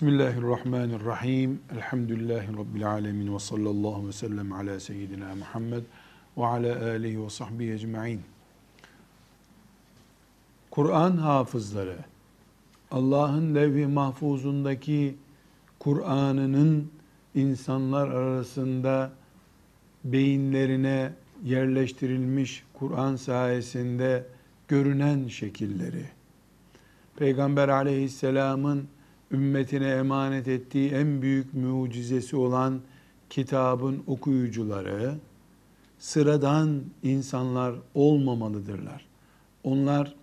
Bismillahirrahmanirrahim. Elhamdülillahi Rabbil alemin ve sallallahu ve sellem ala seyyidina Muhammed ve ala alihi ve sahbihi ecma'in. Kur'an hafızları, Allah'ın levh-i mahfuzundaki Kur'an'ının insanlar arasında beyinlerine yerleştirilmiş Kur'an sayesinde görünen şekilleri, Peygamber aleyhisselamın ümmetine emanet ettiği en büyük mucizesi olan kitabın okuyucuları sıradan insanlar olmamalıdırlar. Onlar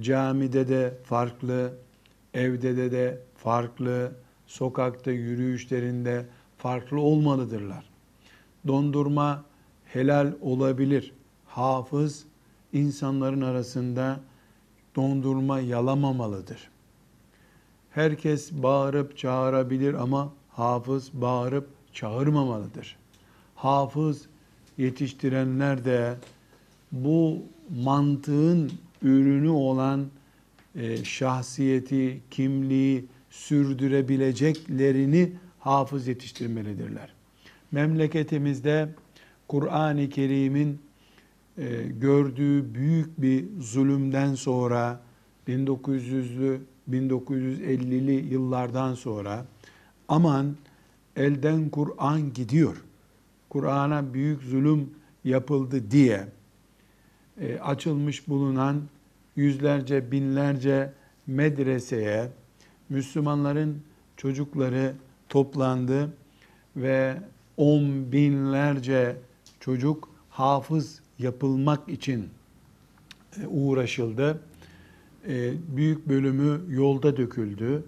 camide de farklı, evde de de farklı, sokakta yürüyüşlerinde farklı olmalıdırlar. Dondurma helal olabilir. Hafız insanların arasında dondurma yalamamalıdır. Herkes bağırıp çağırabilir ama hafız bağırıp çağırmamalıdır. Hafız yetiştirenler de bu mantığın ürünü olan e, şahsiyeti, kimliği sürdürebileceklerini hafız yetiştirmelidirler. Memleketimizde Kur'an-ı Kerim'in e, gördüğü büyük bir zulümden sonra 1900'lü 1950'li yıllardan sonra aman elden Kur'an gidiyor. Kur'an'a büyük zulüm yapıldı diye e, açılmış bulunan yüzlerce binlerce medreseye Müslümanların çocukları toplandı ve on binlerce çocuk hafız yapılmak için e, uğraşıldı. E, büyük bölümü yolda döküldü.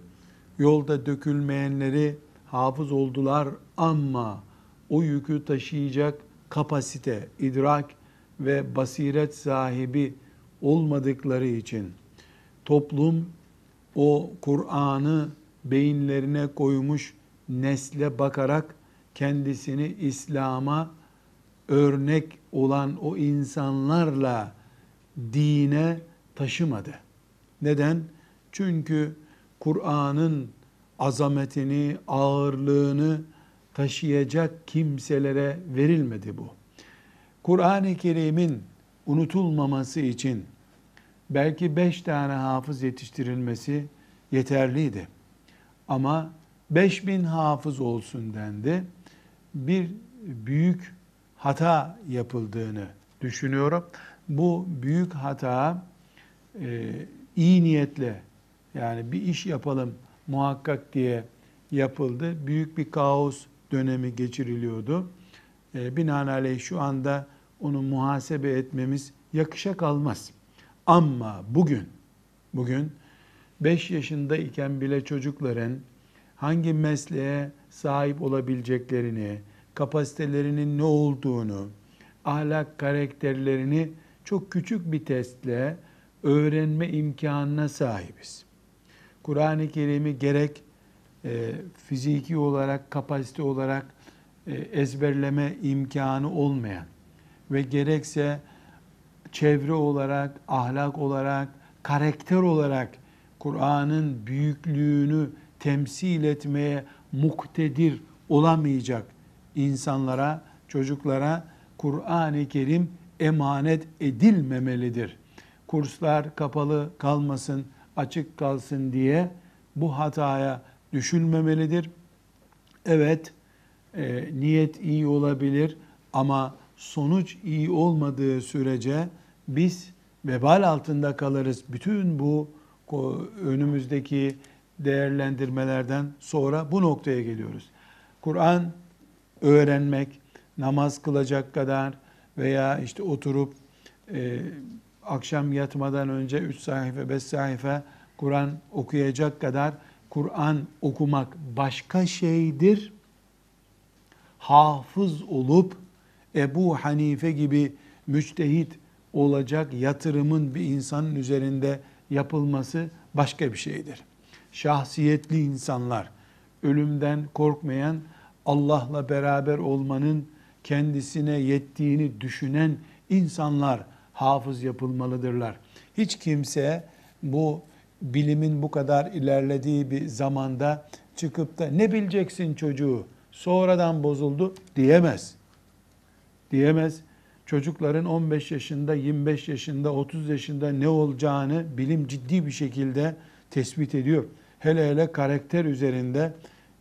Yolda dökülmeyenleri hafız oldular ama o yükü taşıyacak kapasite, idrak ve basiret sahibi olmadıkları için toplum o Kur'an'ı beyinlerine koymuş nesle bakarak kendisini İslam'a örnek olan o insanlarla dine taşımadı. Neden? Çünkü Kur'an'ın azametini, ağırlığını taşıyacak kimselere verilmedi bu. Kur'an-ı Kerim'in unutulmaması için belki beş tane hafız yetiştirilmesi yeterliydi. Ama beş bin hafız olsun dendi. Bir büyük hata yapıldığını düşünüyorum. Bu büyük hata e, iyi niyetle yani bir iş yapalım muhakkak diye yapıldı. Büyük bir kaos dönemi geçiriliyordu. E, binaenaleyh şu anda onu muhasebe etmemiz yakışa kalmaz. Ama bugün, bugün 5 yaşındayken bile çocukların hangi mesleğe sahip olabileceklerini, kapasitelerinin ne olduğunu, ahlak karakterlerini çok küçük bir testle öğrenme imkanına sahibiz. Kur'an-ı Kerim'i gerek e, fiziki olarak, kapasite olarak e, ezberleme imkanı olmayan ve gerekse çevre olarak, ahlak olarak, karakter olarak Kur'an'ın büyüklüğünü temsil etmeye muktedir olamayacak insanlara, çocuklara Kur'an-ı Kerim emanet edilmemelidir kurslar kapalı kalmasın, açık kalsın diye bu hataya düşülmemelidir. Evet, e, niyet iyi olabilir ama sonuç iyi olmadığı sürece biz vebal altında kalırız. Bütün bu önümüzdeki değerlendirmelerden sonra bu noktaya geliyoruz. Kur'an öğrenmek, namaz kılacak kadar veya işte oturup e, akşam yatmadan önce 3 sayfa 5 sayfa Kur'an okuyacak kadar Kur'an okumak başka şeydir. Hafız olup Ebu Hanife gibi müçtehit olacak yatırımın bir insanın üzerinde yapılması başka bir şeydir. Şahsiyetli insanlar, ölümden korkmayan, Allah'la beraber olmanın kendisine yettiğini düşünen insanlar hafız yapılmalıdırlar. Hiç kimse bu bilimin bu kadar ilerlediği bir zamanda çıkıp da ne bileceksin çocuğu sonradan bozuldu diyemez. Diyemez. Çocukların 15 yaşında, 25 yaşında, 30 yaşında ne olacağını bilim ciddi bir şekilde tespit ediyor. Hele hele karakter üzerinde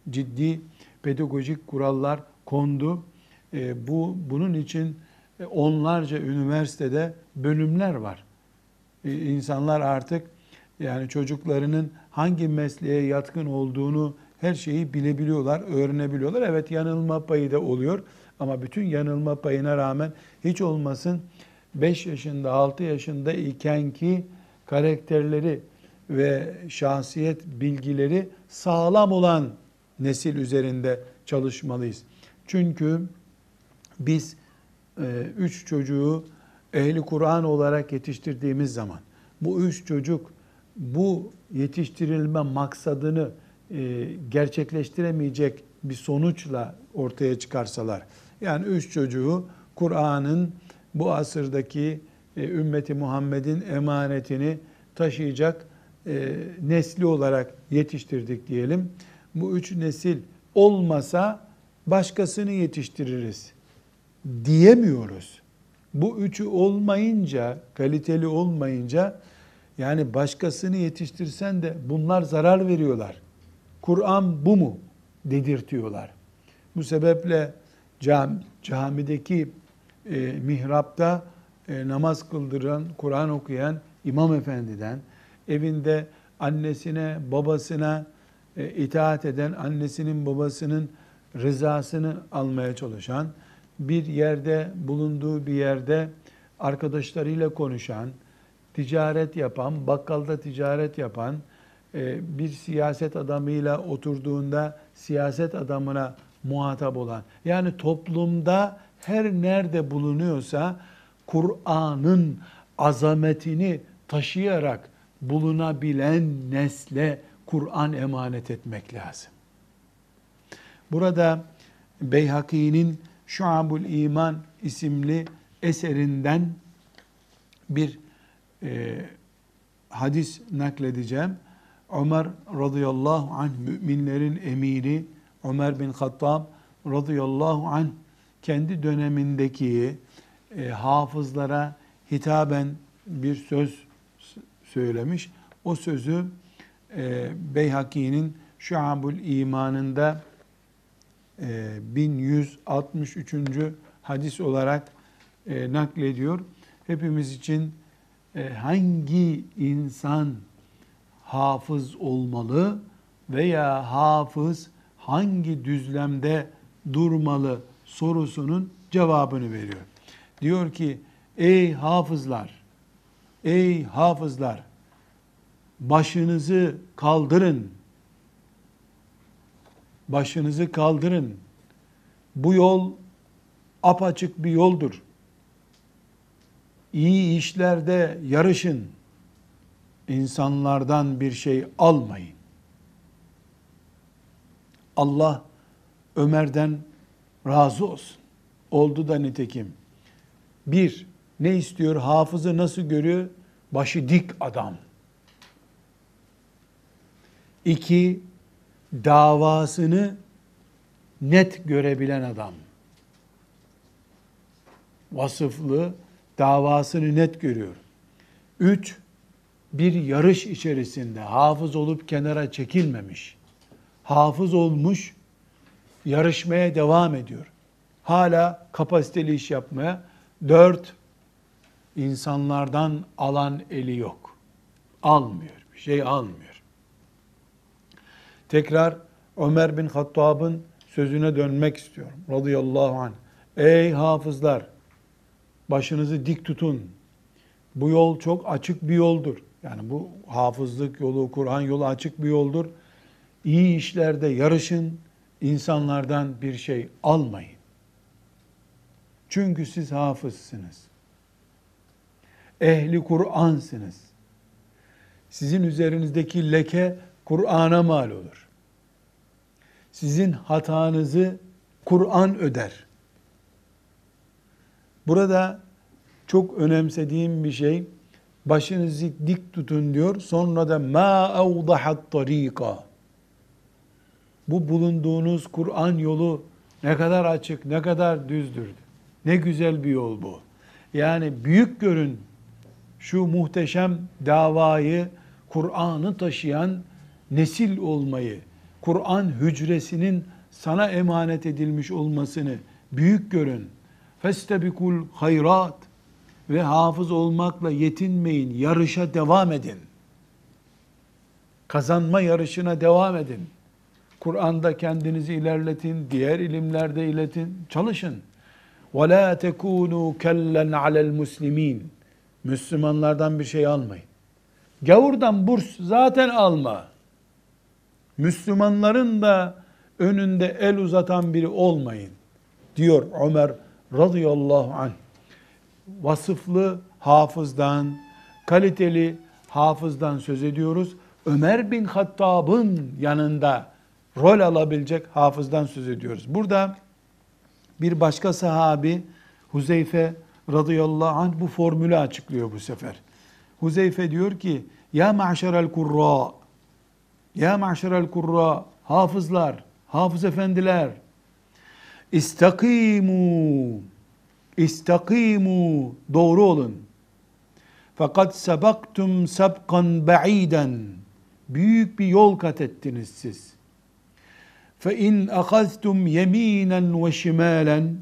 ciddi pedagojik kurallar kondu. E, bu bunun için onlarca üniversitede bölümler var. E, insanlar artık yani çocuklarının hangi mesleğe yatkın olduğunu her şeyi bilebiliyorlar, öğrenebiliyorlar. Evet yanılma payı da oluyor ama bütün yanılma payına rağmen hiç olmasın 5 yaşında, 6 yaşında iken ki karakterleri ve şahsiyet bilgileri sağlam olan nesil üzerinde çalışmalıyız. Çünkü biz e, üç çocuğu ehli Kur'an olarak yetiştirdiğimiz zaman bu üç çocuk bu yetiştirilme maksadını e, gerçekleştiremeyecek bir sonuçla ortaya çıkarsalar, yani üç çocuğu Kur'an'ın bu asırdaki e, ümmeti Muhammed'in emanetini taşıyacak e, nesli olarak yetiştirdik diyelim. Bu üç nesil olmasa başkasını yetiştiririz diyemiyoruz. Bu üçü olmayınca, kaliteli olmayınca yani başkasını yetiştirsen de bunlar zarar veriyorlar. Kur'an bu mu dedirtiyorlar. Bu sebeple cam, camideki e, mihrapta e, namaz kıldıran, Kur'an okuyan imam efendiden, evinde annesine, babasına e, itaat eden, annesinin, babasının rızasını almaya çalışan, bir yerde, bulunduğu bir yerde arkadaşlarıyla konuşan, ticaret yapan, bakkalda ticaret yapan, e, bir siyaset adamıyla oturduğunda siyaset adamına muhatap olan, yani toplumda her nerede bulunuyorsa Kur'an'ın azametini taşıyarak bulunabilen nesle Kur'an emanet etmek lazım. Burada Beyhaki'nin Şuabul İman isimli eserinden bir e, hadis nakledeceğim. Ömer radıyallahu anh müminlerin emiri Ömer bin Hattab radıyallahu anh kendi dönemindeki e, hafızlara hitaben bir söz söylemiş. O sözü e, Beyhaki'nin Şuabul İman'ında 1163. hadis olarak e, naklediyor. Hepimiz için e, hangi insan hafız olmalı veya hafız hangi düzlemde durmalı sorusunun cevabını veriyor. Diyor ki ey hafızlar, ey hafızlar başınızı kaldırın. Başınızı kaldırın. Bu yol apaçık bir yoldur. İyi işlerde yarışın. İnsanlardan bir şey almayın. Allah Ömer'den razı olsun. Oldu da nitekim. Bir, ne istiyor? Hafızı nasıl görüyor? Başı dik adam. İki, davasını net görebilen adam. Vasıflı, davasını net görüyor. Üç, bir yarış içerisinde hafız olup kenara çekilmemiş. Hafız olmuş, yarışmaya devam ediyor. Hala kapasiteli iş yapmaya. Dört, insanlardan alan eli yok. Almıyor, bir şey almıyor. Tekrar Ömer bin Hattab'ın sözüne dönmek istiyorum. Radıyallahu anh. Ey hafızlar, başınızı dik tutun. Bu yol çok açık bir yoldur. Yani bu hafızlık yolu, Kur'an yolu açık bir yoldur. İyi işlerde yarışın, insanlardan bir şey almayın. Çünkü siz hafızsınız. Ehli Kur'ansınız. Sizin üzerinizdeki leke Kur'an'a mal olur. Sizin hatanızı Kur'an öder. Burada çok önemsediğim bir şey başınızı dik tutun diyor. Sonra da ma avdahat tarika bu bulunduğunuz Kur'an yolu ne kadar açık, ne kadar düzdür. Ne güzel bir yol bu. Yani büyük görün şu muhteşem davayı, Kur'an'ı taşıyan nesil olmayı, Kur'an hücresinin sana emanet edilmiş olmasını büyük görün. Festebikul hayrat ve hafız olmakla yetinmeyin. Yarışa devam edin. Kazanma yarışına devam edin. Kur'an'da kendinizi ilerletin, diğer ilimlerde iletin, çalışın. وَلَا تَكُونُوا كَلًّا عَلَى الْمُسْلِمِينَ Müslümanlardan bir şey almayın. Gavurdan burs zaten alma. Müslümanların da önünde el uzatan biri olmayın diyor Ömer radıyallahu anh. Vasıflı hafızdan, kaliteli hafızdan söz ediyoruz. Ömer bin Hattab'ın yanında rol alabilecek hafızdan söz ediyoruz. Burada bir başka sahabi Huzeyfe radıyallahu anh bu formülü açıklıyor bu sefer. Huzeyfe diyor ki ya maşerel kurra ya maşerel kurra hafızlar, hafız efendiler istakimu istakimu doğru olun. Fakat sabaktum sabkan ba'iden büyük bir yol kat ettiniz siz. Fe in ahaztum yeminen ve şimalen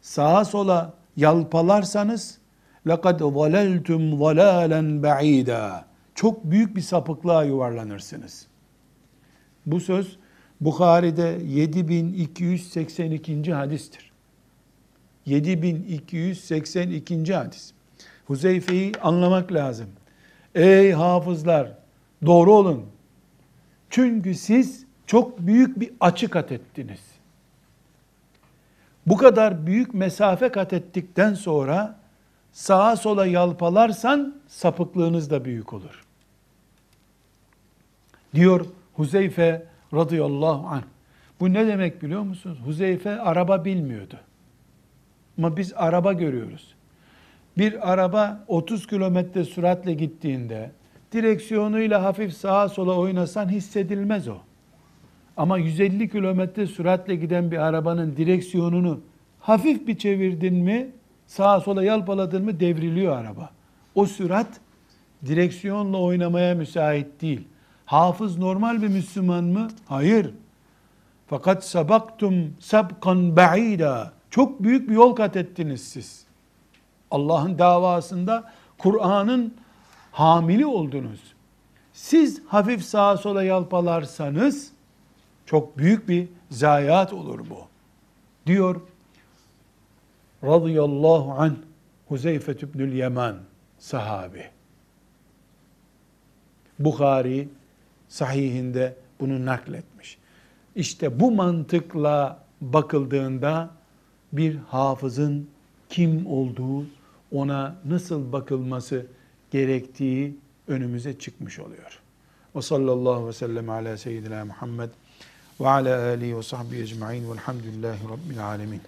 sağa sola yalpalarsanız لَقَدْ ضَلَلْتُمْ ضَلَالًا بَعِيدًا Çok büyük bir sapıklığa yuvarlanırsınız. Bu söz Bukhari'de 7282. hadistir. 7282. hadis. Huzeyfe'yi anlamak lazım. Ey hafızlar doğru olun. Çünkü siz çok büyük bir açı kat ettiniz. Bu kadar büyük mesafe kat ettikten sonra sağa sola yalpalarsan sapıklığınız da büyük olur. Diyor Huzeyfe radıyallahu anh. Bu ne demek biliyor musunuz? Huzeyfe araba bilmiyordu. Ama biz araba görüyoruz. Bir araba 30 kilometre süratle gittiğinde direksiyonuyla hafif sağa sola oynasan hissedilmez o. Ama 150 kilometre süratle giden bir arabanın direksiyonunu hafif bir çevirdin mi, sağa sola yalpaladın mı devriliyor araba. O sürat direksiyonla oynamaya müsait değil. Hafız normal bir Müslüman mı? Hayır. Fakat sabaktum sabkan ba'ida. Çok büyük bir yol kat ettiniz siz. Allah'ın davasında Kur'an'ın hamili oldunuz. Siz hafif sağa sola yalpalarsanız çok büyük bir zayiat olur bu. Diyor radıyallahu anh Huzeyfe ibnül Yeman sahabi. Bukhari sahihinde bunu nakletmiş. İşte bu mantıkla bakıldığında bir hafızın kim olduğu, ona nasıl bakılması gerektiği önümüze çıkmış oluyor. Ve sallallahu ve sellem ala seyyidina Muhammed ve ala alihi ve sahbihi ecma'in velhamdülillahi rabbil alemin.